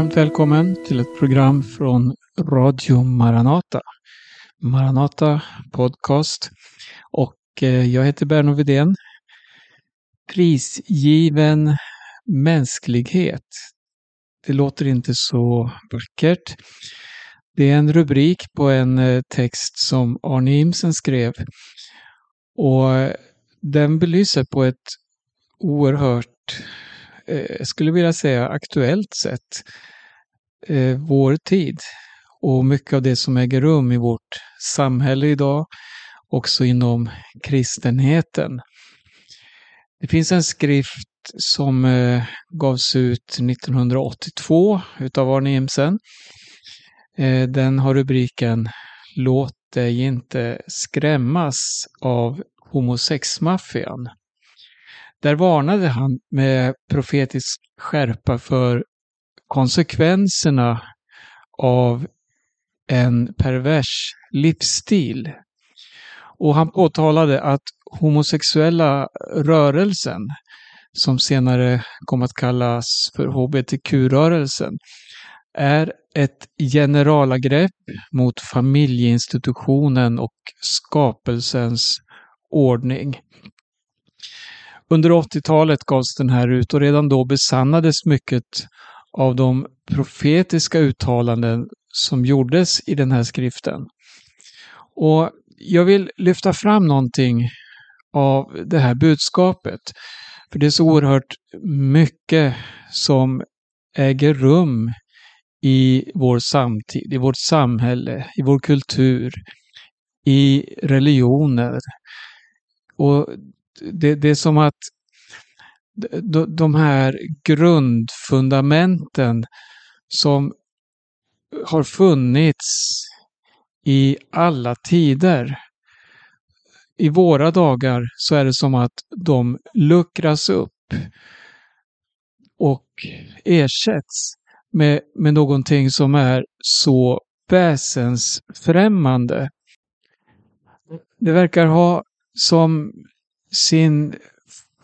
varmt välkommen till ett program från Radio Maranata. Maranata Podcast. Och eh, jag heter Berno Widén. Prisgiven mänsklighet. Det låter inte så vackert. Det är en rubrik på en eh, text som Arne Imsen skrev. Och eh, den belyser på ett oerhört eh, skulle vilja säga aktuellt sett, eh, vår tid och mycket av det som äger rum i vårt samhälle idag, också inom kristenheten. Det finns en skrift som eh, gavs ut 1982 utav Arne Imsen. Eh, den har rubriken Låt dig inte skrämmas av homosexmaffian. Där varnade han med profetisk skärpa för konsekvenserna av en pervers livsstil. Och han påtalade att homosexuella rörelsen, som senare kom att kallas för hbtq-rörelsen, är ett generalangrepp mot familjeinstitutionen och skapelsens ordning. Under 80-talet gavs den här ut och redan då besannades mycket av de profetiska uttalanden som gjordes i den här skriften. Och jag vill lyfta fram någonting av det här budskapet. För det är så oerhört mycket som äger rum i vår samtid, i vårt samhälle, i vår kultur, i religioner. Och det, det är som att de här grundfundamenten som har funnits i alla tider. I våra dagar så är det som att de luckras upp och ersätts med, med någonting som är så väsensfrämmande. Det verkar ha som sin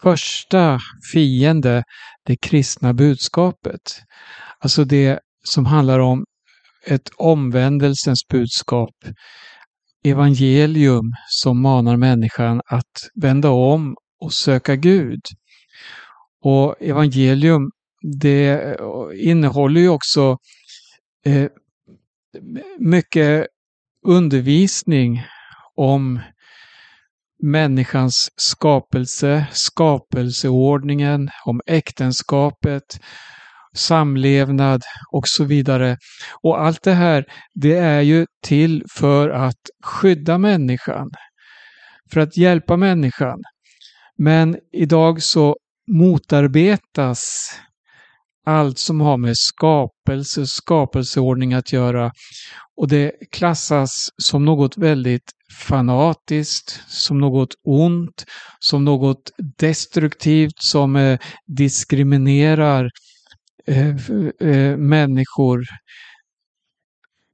första fiende det kristna budskapet. Alltså det som handlar om ett omvändelsens budskap. Evangelium som manar människan att vända om och söka Gud. Och evangelium det innehåller ju också eh, mycket undervisning om människans skapelse, skapelseordningen, om äktenskapet, samlevnad och så vidare. Och allt det här, det är ju till för att skydda människan, för att hjälpa människan. Men idag så motarbetas allt som har med skapelse, skapelseordning att göra. Och det klassas som något väldigt fanatiskt, som något ont, som något destruktivt som eh, diskriminerar eh, eh, människor.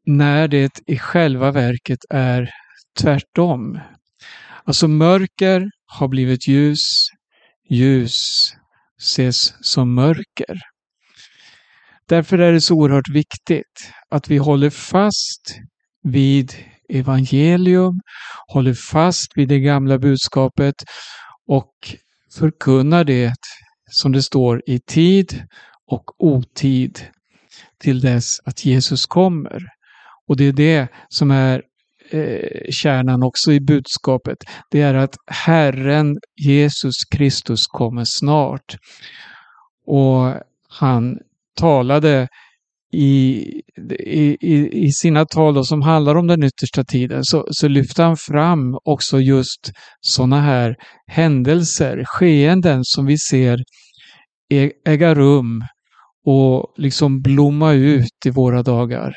När det i själva verket är tvärtom. Alltså mörker har blivit ljus, ljus ses som mörker. Därför är det så oerhört viktigt att vi håller fast vid evangelium, håller fast vid det gamla budskapet och förkunnar det som det står i tid och otid till dess att Jesus kommer. Och det är det som är eh, kärnan också i budskapet. Det är att Herren Jesus Kristus kommer snart. Och han talade i, i, i sina tal då, som handlar om den yttersta tiden så, så lyfter han fram också just sådana här händelser, skeenden som vi ser äga rum och liksom blomma ut i våra dagar.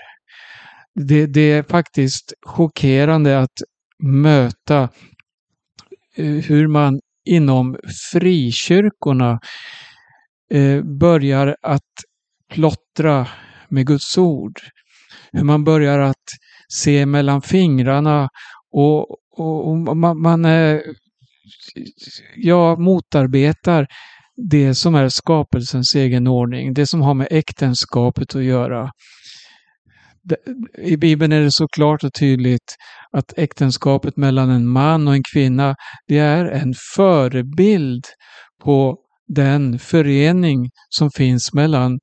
Det, det är faktiskt chockerande att möta eh, hur man inom frikyrkorna eh, börjar att plottra med Guds ord. Hur man börjar att se mellan fingrarna och, och, och man, man eh, ja, motarbetar det som är skapelsens egen ordning, det som har med äktenskapet att göra. I Bibeln är det så klart och tydligt att äktenskapet mellan en man och en kvinna, det är en förebild på den förening som finns mellan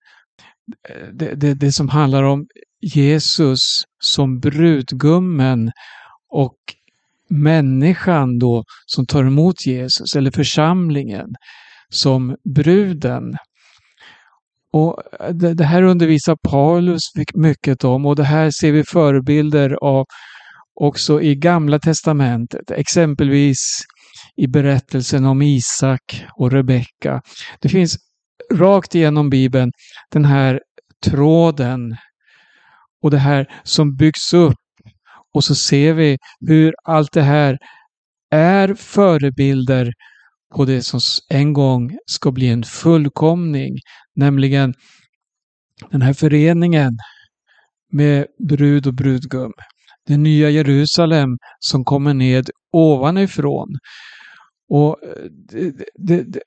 det, det, det som handlar om Jesus som brudgummen och människan då som tar emot Jesus, eller församlingen som bruden. Och det, det, här undervisar Paulus mycket om och det här ser vi förebilder av också i Gamla Testamentet, exempelvis i berättelsen om Isak och Rebecka. Det finns rakt igenom Bibeln den här tråden och det här som byggs upp och så ser vi hur allt det här är förebilder på det som en gång ska bli en fullkomning, nämligen den här föreningen med brud och brudgum. Det nya Jerusalem som kommer ned ovanifrån. Och eh, det, det, det,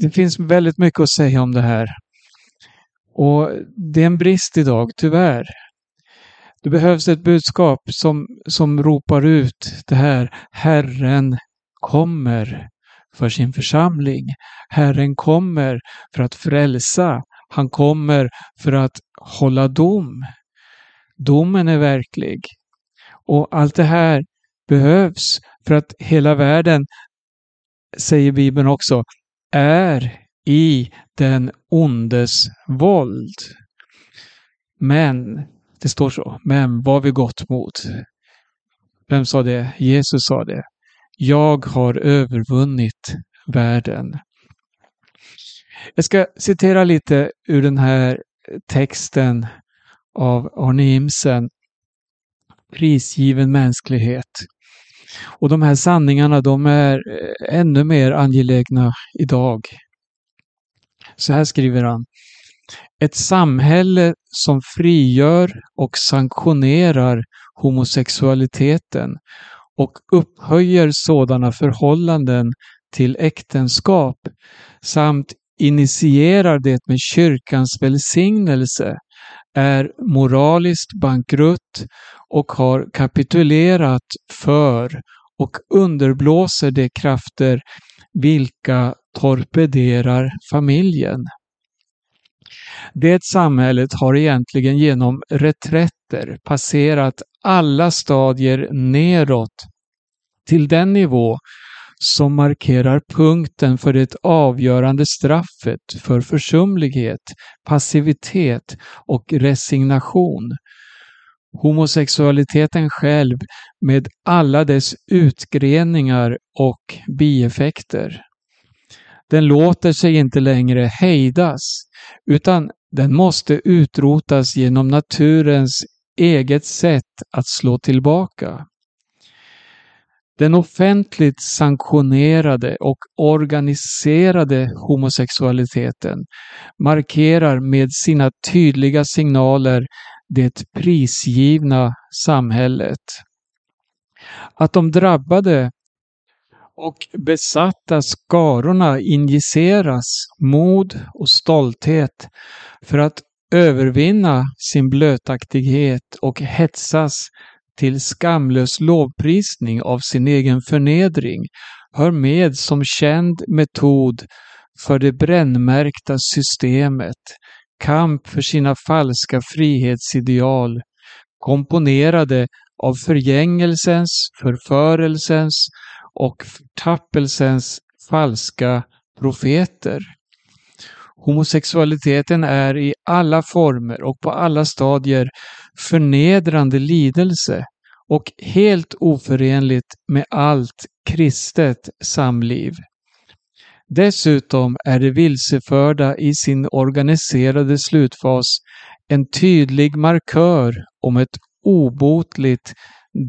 det finns väldigt mycket att säga om det här. Och det är en brist idag, tyvärr. Det behövs ett budskap som, som ropar ut det här Herren kommer för sin församling. Herren kommer för att frälsa. Han kommer för att hålla dom. Domen är verklig. Och allt det här behövs för att hela världen, säger Bibeln också, är i den ondes våld. Men det står så. Men vad vi gått mot? Vem sa det? Jesus sa det. Jag har övervunnit världen. Jag ska citera lite ur den här texten av Arne Imsen. Prisgiven mänsklighet. Och de här sanningarna, de är eh, ännu mer angelägna idag. Så här skriver han. Ett samhälle som frigör och sanktionerar homosexualiteten och upphöjer sådana förhållanden till äktenskap samt initierar det med kyrkans välsignelse är moraliskt bankrutt och har kapitulerat för och underblåser de krafter vilka torpederar familjen. Det samhället har egentligen genom reträtter passerat alla stadier neråt till den nivå som markerar punkten för det avgörande straffet för försumlighet, passivitet och resignation. Homosexualiteten själv med alla dess utgreningar och bieffekter. Den låter sig inte längre hejdas, utan den måste utrotas genom naturens eget sätt att slå tillbaka. Den offentligt sanktionerade och organiserade homosexualiteten markerar med sina tydliga signaler det prisgivna samhället. Att de drabbade och besatta skarorna injiceras mod och stolthet för att övervinna sin blötaktighet och hetsas till skamlös lovprisning av sin egen förnedring hör med som känd metod för det brännmärkta systemet, kamp för sina falska frihetsideal, komponerade av förgängelsens, förförelsens och förtappelsens falska profeter. Homosexualiteten är i alla former och på alla stadier förnedrande lidelse och helt oförenligt med allt kristet samliv. Dessutom är de vilseförda i sin organiserade slutfas en tydlig markör om ett obotligt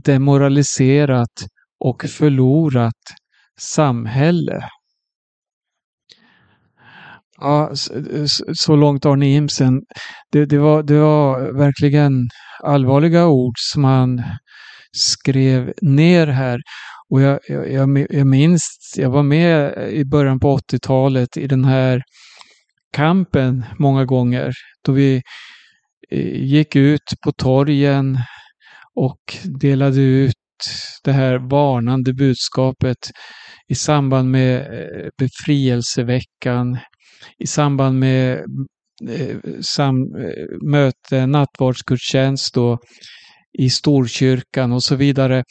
demoraliserat och förlorat samhälle. Ja, så långt Arne Imsen. Det, det, var, det var verkligen allvarliga ord som han skrev ner här. Och jag, jag, jag minns, jag var med i början på 80-talet i den här kampen många gånger. Då vi eh, gick ut på torgen och delade ut det här varnande budskapet i samband med eh, befrielseveckan, i samband med eh, sam, eh, möte, nattvardsgudstjänst då i Storkyrkan och så vidare.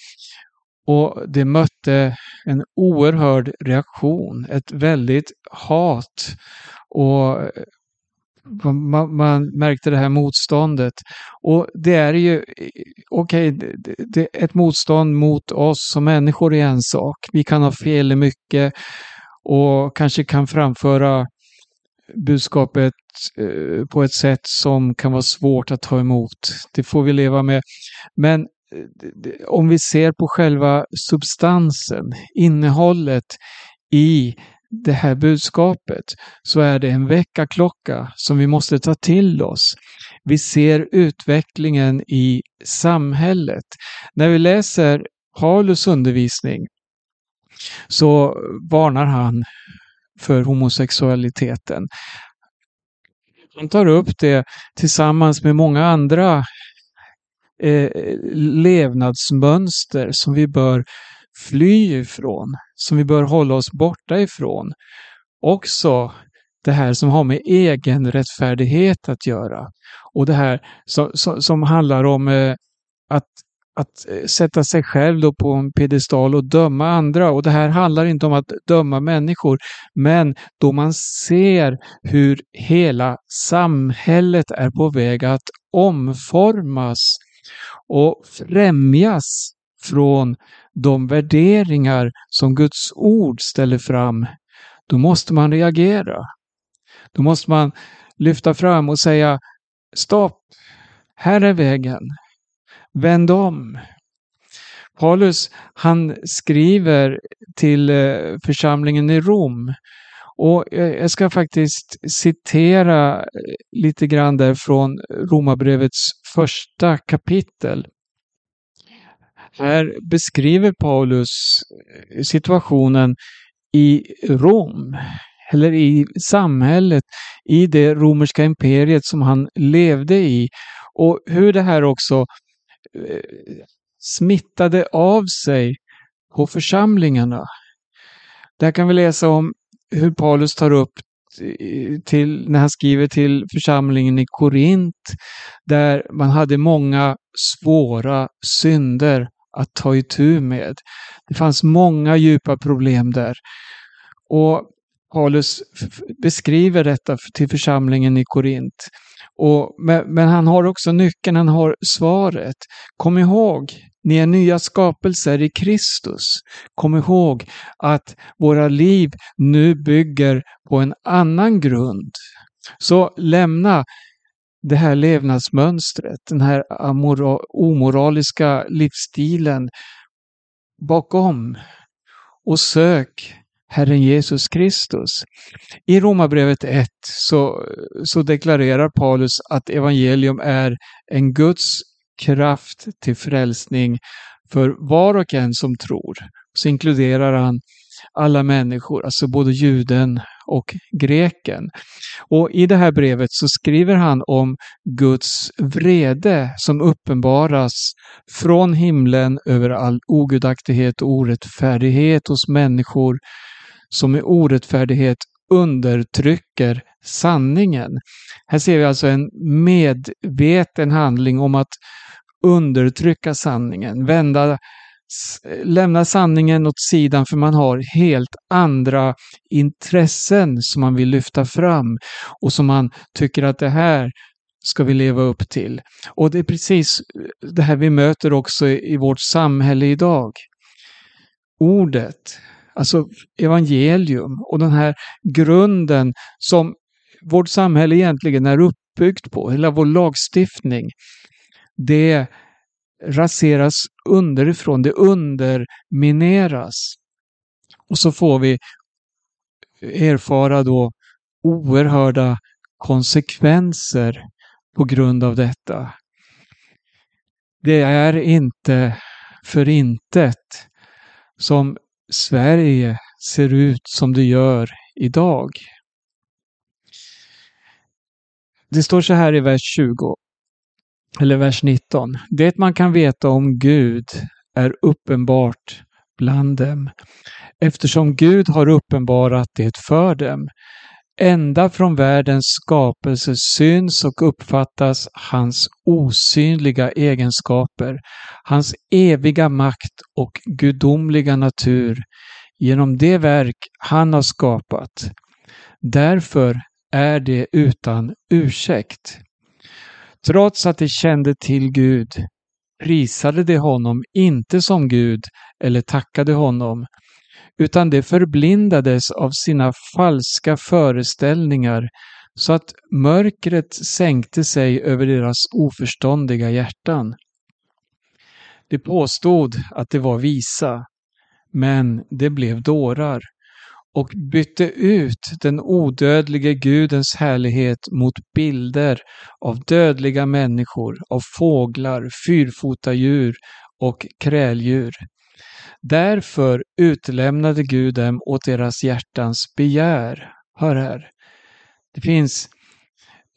Och det mötte en oerhörd reaktion, ett väldigt hat. Och man, man, märkte det här motståndet. Och det är ju, okej, okay, ett motstånd mot oss som människor är en sak. Vi kan ha fel i mycket och kanske kan framföra budskapet eh, på ett sätt som kan vara svårt att ta emot. Det får vi leva med. Men eh, om vi ser på själva substansen, innehållet i det här budskapet så är det en väckarklocka som vi måste ta till oss. Vi ser utvecklingen i samhället. När vi läser Paulus undervisning så varnar han för homosexualiteten. Han tar upp det tillsammans med många andra eh, levnadsmönster som vi bör fly ifrån, som vi bör hålla oss borta ifrån. Också det här som har med egen rättfärdighet att göra. Och det här som, som, som handlar om eh, att, att eh, sätta sig själv då på en piedestal och döma andra. Och det här handlar inte om att döma människor, men då man ser hur hela samhället är på väg att omformas och främjas från de värderingar som Guds ord ställer fram, då måste man reagera. Då måste man lyfta fram och säga stopp, här är vägen. Vänd om. Paulus han skriver till eh, församlingen i Rom och jag ska faktiskt citera eh, lite grann där från Romarbrevets första kapitel. Här beskriver Paulus eh, situationen i Rom, eller i samhället, i det romerska imperiet som han levde i. Och hur det här också eh, smittade av sig på församlingarna. Där kan vi läsa om hur Paulus tar upp till, när han skriver till församlingen i Korint, där man hade många svåra synder att ta itu med. Det fanns många djupa problem där. Och Paulus beskriver detta till församlingen i Korint. Och, men, men han har också nyckeln, han har svaret. Kom ihåg, ni är nya skapelser i Kristus. Kom ihåg att våra liv nu bygger på en annan grund. Så lämna det här levnadsmönstret, den här omoraliska livsstilen bakom och sök Herren Jesus Kristus. I Romarbrevet 1 så, så deklarerar Paulus att evangelium är en Guds kraft till frälsning för var och en som tror. Så inkluderar han alla människor, alltså både juden och greken. Och i det här brevet så skriver han om Guds vrede som uppenbaras från himlen över all ogudaktighet och orättfärdighet hos människor som i orättfärdighet undertrycker sanningen. Här ser vi alltså en medveten handling om att undertrycka sanningen, vända lämna sanningen åt sidan för man har helt andra intressen som man vill lyfta fram och som man tycker att det här ska vi leva upp till. Och det är precis eh, det här vi möter också i vårt samhälle idag. Ordet, alltså evangelium och den här grunden som vårt samhälle egentligen är uppbyggt på, hela vår lagstiftning. Det raseras underifrån, det undermineras. Och så får vi erfara då oerhörda konsekvenser på grund av detta. Det är inte för intet som Sverige ser ut som det gör idag. Det står så här i vers 20, eller vers 19. Det man kan veta om Gud är uppenbart bland dem, eftersom Gud har uppenbarat det för dem. Ända från världens skapelse syns och uppfattas hans osynliga egenskaper, hans eviga makt och gudomliga natur genom det verk han har skapat. Därför är det utan ursäkt. Trots att de kände till Gud prisade de honom inte som Gud eller tackade honom, utan de förblindades av sina falska föreställningar så att mörkret sänkte sig över deras oförståndiga hjärtan. De påstod att de var visa, men de blev dårar och bytte ut den odödlige Gudens härlighet mot bilder av dödliga människor, av fåglar, fyrfotadjur och kräldjur. Därför utlämnade Gud dem åt deras hjärtans begär. Hör här. Det finns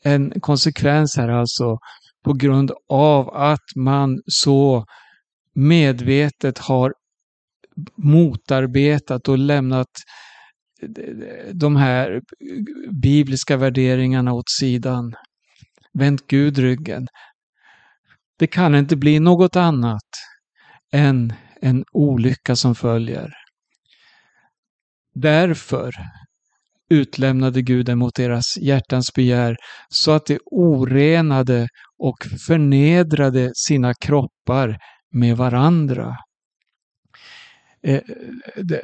en konsekvens här alltså på grund av att man så medvetet har motarbetat och lämnat de här bibliska värderingarna åt sidan. Vänt Gud ryggen. Det kan inte bli något annat än en olycka som följer. Därför utlämnade Gud dem mot deras hjärtans begär så att de orenade och förnedrade sina kroppar med varandra. Eh,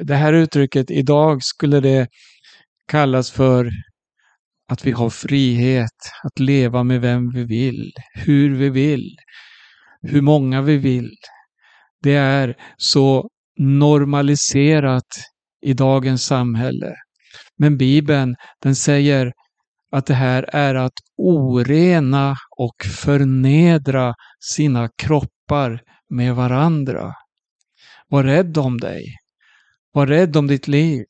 det här uttrycket, idag skulle det kallas för att vi har frihet att leva med vem vi vill, hur vi vill, hur många vi vill. Det är så normaliserat i dagens samhälle. Men Bibeln, den säger att det här är att orena och förnedra sina kroppar med varandra. Var rädd om dig. Var rädd om ditt liv.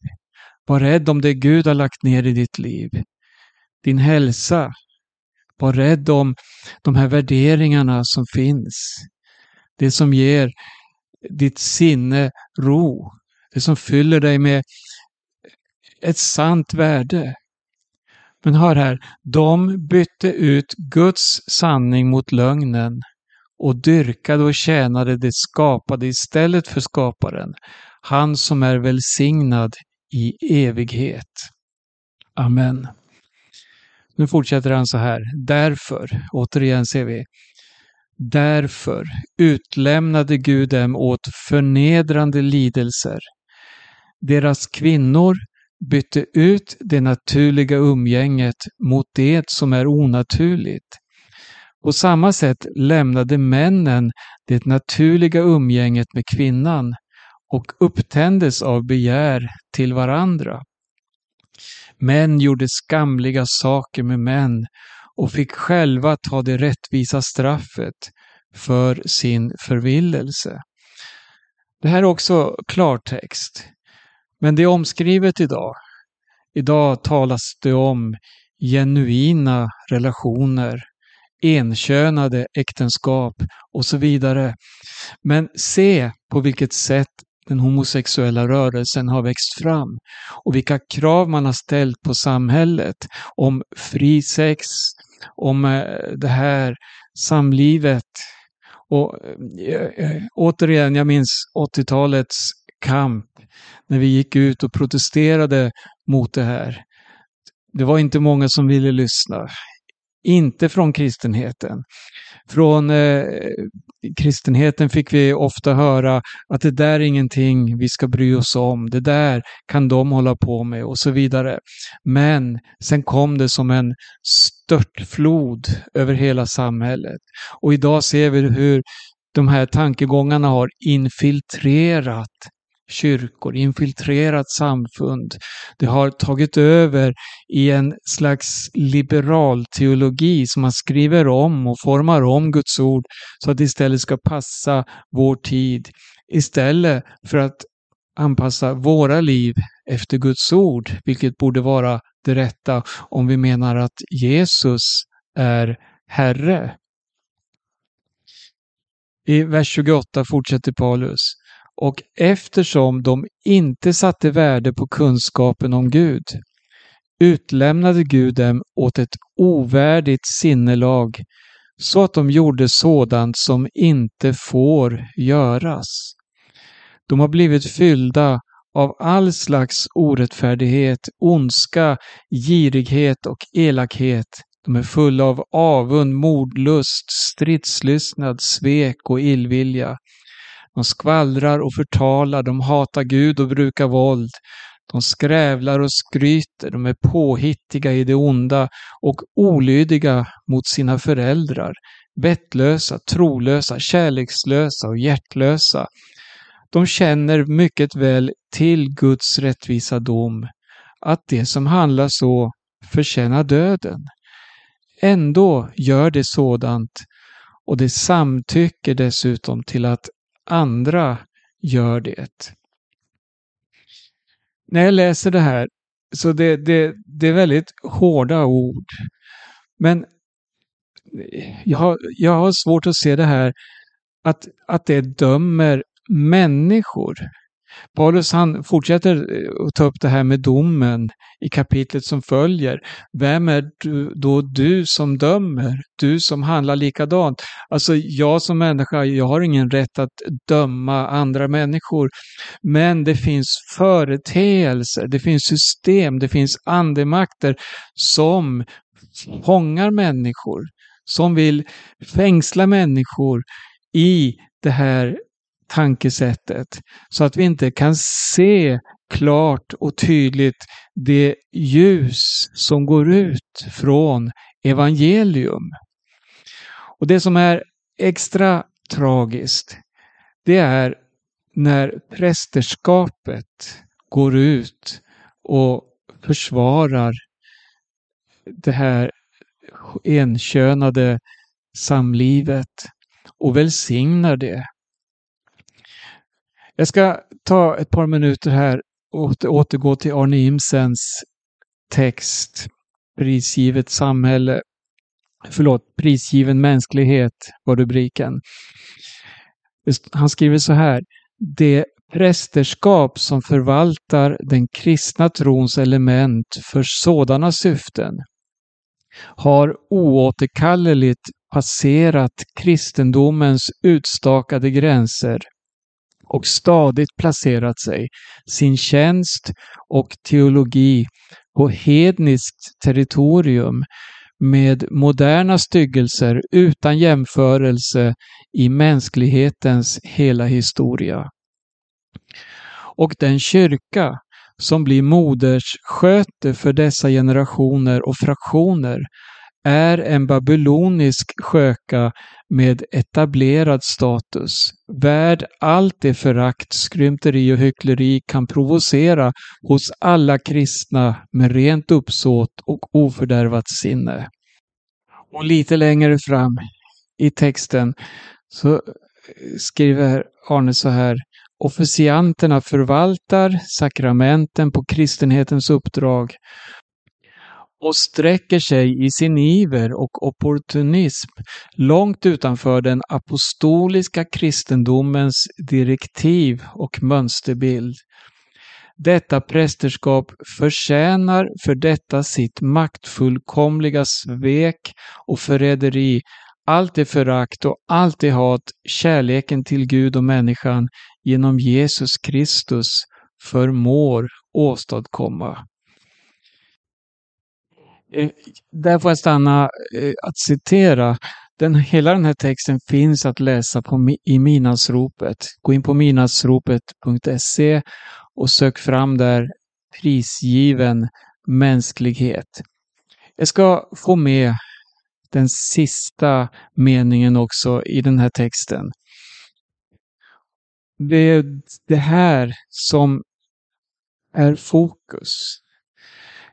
Var rädd om det Gud har lagt ner i ditt liv. Din hälsa. Var rädd om de här värderingarna som finns. Det som ger ditt sinne ro. Det som fyller dig med ett sant värde. Men hör här, de bytte ut Guds sanning mot lögnen och dyrkade och tjänade det skapade istället för skaparen, han som är välsignad i evighet. Amen. Nu fortsätter han så här. Därför, återigen ser vi, därför utlämnade Gud dem åt förnedrande lidelser. Deras kvinnor bytte ut det naturliga umgänget mot det som är onaturligt. På samma sätt lämnade männen det naturliga umgänget med kvinnan och upptändes av begär till varandra. Män gjorde skamliga saker med män och fick själva ta det rättvisa straffet för sin förvillelse. Det här är också klartext, men det är omskrivet idag. Idag talas det om genuina relationer enkönade äktenskap och så vidare. Men se på vilket sätt den homosexuella rörelsen har växt fram och vilka krav man har ställt på samhället om fri sex, om eh, det här samlivet. Och eh, eh, återigen, jag minns 80-talets kamp när vi gick ut och protesterade mot det här. Det var inte många som ville lyssna. Inte från kristenheten. Från eh, kristenheten fick vi ofta höra att det där är ingenting vi ska bry oss om. Det där kan de hålla på med och så vidare. Men sen kom det som en störtflod över hela samhället. Och idag ser vi hur de här tankegångarna har infiltrerat kyrkor, infiltrerat samfund. Det har tagit över i en slags liberal teologi som man skriver om och formar om Guds ord så att det istället ska passa vår tid. Istället för att anpassa våra liv efter Guds ord, vilket borde vara det rätta om vi menar att Jesus är Herre. I vers 28 fortsätter Paulus. Och eftersom de inte satte värde på kunskapen om Gud utlämnade Gud dem åt ett ovärdigt sinnelag så att de gjorde sådant som inte får göras. De har blivit fyllda av all slags orättfärdighet, ondska, girighet och elakhet. De är fulla av avund, mordlust, stridslystnad, svek och illvilja. De skvallrar och förtalar, de hatar Gud och brukar våld. De skrävlar och skryter, de är påhittiga i det onda och olydiga mot sina föräldrar, vettlösa, trolösa, kärlekslösa och hjärtlösa. De känner mycket väl till Guds rättvisa dom, att det som handlar så förtjänar döden. Ändå gör det sådant och det samtycker dessutom till att andra gör det. När jag läser det här så det, det, det är väldigt hårda ord. Men jag har, jag har svårt att se det här att, att det dömer människor. Paulus han fortsätter eh, att ta upp det här med domen i kapitlet som följer. Vem är du, då du som dömer? Du som handlar likadant. Alltså jag som människa, jag har ingen rätt att döma andra människor. Men det finns företeelser, det finns system, det finns andemakter som fångar människor, som vill fängsla människor i det här tankesättet så att vi inte kan se klart och tydligt det ljus som går ut från evangelium. Och det som är extra tragiskt, det är när prästerskapet går ut och försvarar det här enkönade samlivet och välsignar det jag ska ta ett par minuter här och återgå till Arne Imsens text Prisgivet samhälle. Förlåt, Prisgiven mänsklighet var rubriken. Han skriver så här. Det prästerskap som förvaltar den kristna trons element för sådana syften har oåterkalleligt passerat kristendomens utstakade gränser och stadigt placerat sig, sin tjänst och teologi på hedniskt territorium med moderna styggelser utan jämförelse i mänsklighetens hela historia. Och den kyrka som blir moderssköte för dessa generationer och fraktioner är en babylonisk sköka med etablerad status, värd allt det förakt, skrymteri och hyckleri kan provocera hos alla kristna med rent uppsåt och ofördärvat sinne. Och lite längre fram i texten så eh, skriver Arne så här Officianterna förvaltar sakramenten på kristenhetens uppdrag och sträcker sig i sin iver och opportunism långt utanför den apostoliska kristendomens direktiv och mönsterbild. Detta prästerskap förtjänar för detta sitt maktfullkomliga svek och förräderi allt det förakt och allt det hat kärleken till Gud och människan genom Jesus Kristus förmår åstadkomma. Eh, där får jag stanna eh, att citera. Den, hela den här texten finns att läsa på, i Minasropet. Gå in på minasropet.se och sök fram där prisgiven mänsklighet. Jag ska få med den sista meningen också i den här texten. Det är det här som är fokus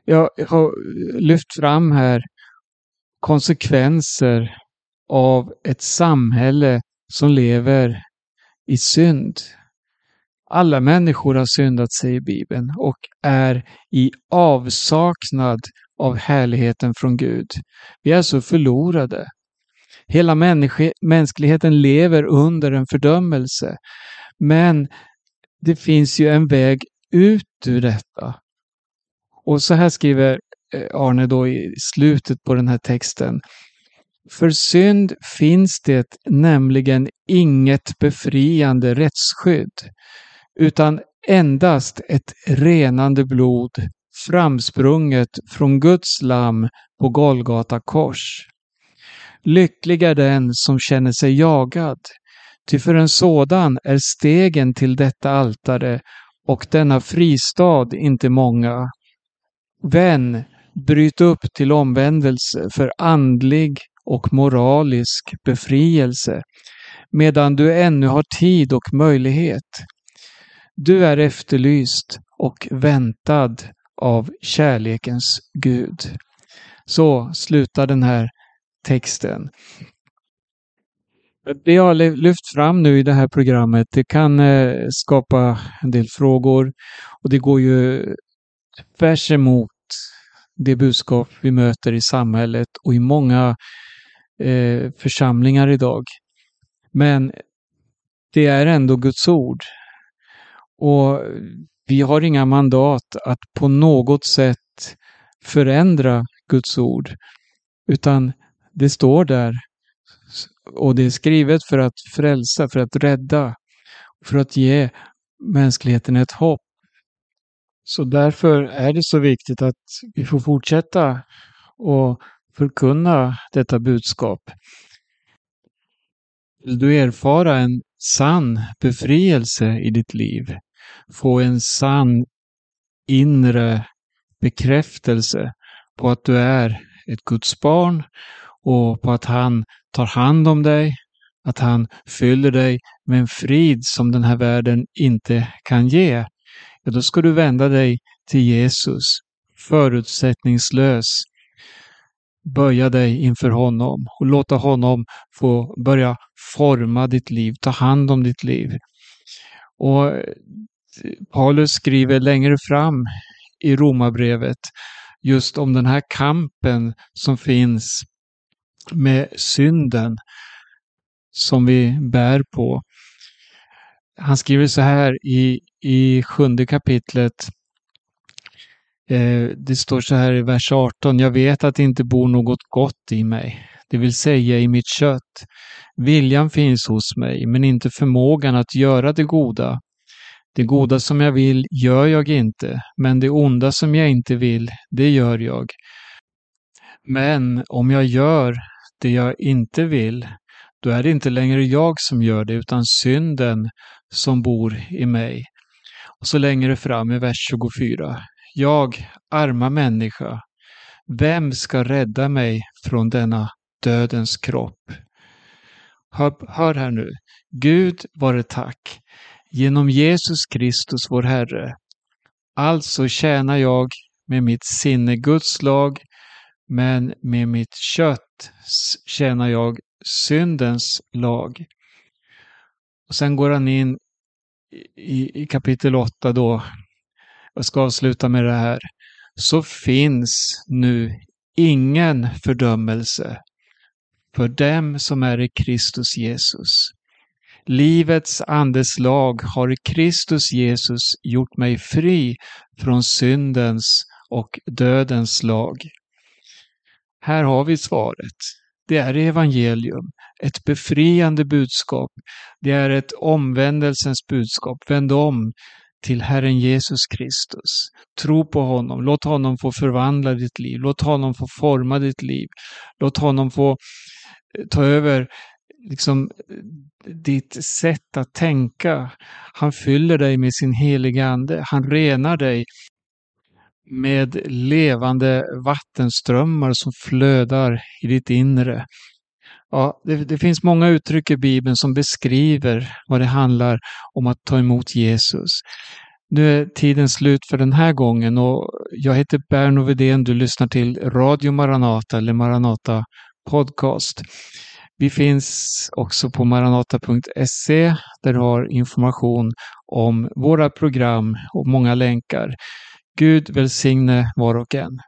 jag har lyft fram här konsekvenser av ett samhälle som lever i synd. Alla människor har syndat, säger Bibeln, och är i avsaknad av härligheten från Gud. Vi är så förlorade. Hela mänskligheten lever under en fördömelse. Men det finns ju en väg ut ur detta. Och så här skriver eh, Arne då i slutet på den här texten. För synd finns det nämligen inget befriande rättsskydd, utan endast ett renande blod framsprunget från Guds lamm på Golgata kors. Lycklig är den som känner sig jagad, ty för en sådan är stegen till detta altare och denna fristad inte många. Vän, bryt upp till omvändelse för andlig och moralisk befrielse, medan du ännu har tid och möjlighet. Du är efterlyst och väntad av kärlekens Gud. Så slutar den här texten. Det jag har lyft fram nu i det här programmet, det kan eh, skapa en del frågor och det går ju tvärs emot det budskap vi möter i samhället och i många eh, församlingar idag. Men det är ändå Guds ord. Och vi har inga mandat att på något sätt förändra Guds ord, utan det står där och det är skrivet för att frälsa, för att rädda, för att ge mänskligheten ett hopp. Så därför är det så viktigt att vi får fortsätta och förkunna detta budskap. Vill du erfara en sann befrielse i ditt liv, få en sann inre bekräftelse på att du är ett Guds barn och på att han tar hand om dig, att han fyller dig med en frid som den här världen inte kan ge, ja, då ska du vända dig till Jesus, förutsättningslös. Böja dig inför honom och låta honom få börja forma ditt liv, ta hand om ditt liv. Och eh, Paulus skriver längre fram i Romarbrevet just om den här kampen som finns med synden som vi bär på. Han skriver så här i, i sjunde kapitlet. Eh, det står så här i vers 18. Jag vet att det inte bor något gott i mig, det vill säga i mitt kött. Viljan finns hos mig, men inte förmågan att göra det goda. Det goda som jag vill gör jag inte, men det onda som jag inte vill, det gör jag. Men om jag gör det jag inte vill, då är det inte längre jag som gör det, utan synden som bor i mig. Och så längre fram i vers 24. Jag, arma människa, vem ska rädda mig från denna dödens kropp? Hör, hör här nu. Gud vare tack, genom Jesus Kristus vår Herre. Alltså tjänar jag med mitt sinne Guds lag, men med mitt kött tjänar jag syndens lag. Och sen går han in i, i kapitel 8 då, jag ska avsluta med det här, så finns nu ingen fördömelse för dem som är i Kristus Jesus. Livets andes lag har i Kristus Jesus gjort mig fri från syndens och dödens lag. Här har vi svaret. Det är evangelium, ett befriande budskap. Det är ett omvändelsens budskap. Vänd om till Herren Jesus Kristus. Tro på honom. Låt honom få förvandla ditt liv. Låt honom få forma ditt liv. Låt honom få eh, ta över liksom, ditt sätt att tänka. Han fyller dig med sin heliga Ande. Han renar dig med levande vattenströmmar som flödar i ditt inre. Ja, det, det, finns många uttryck i Bibeln som beskriver vad det handlar om att ta emot Jesus. Nu är tiden slut för den här gången och jag heter Berno Vedén. Du lyssnar till Radio Maranata eller Maranata Podcast. Vi finns också på maranata.se där du har information om våra program och många länkar. Gud välsigne var och en.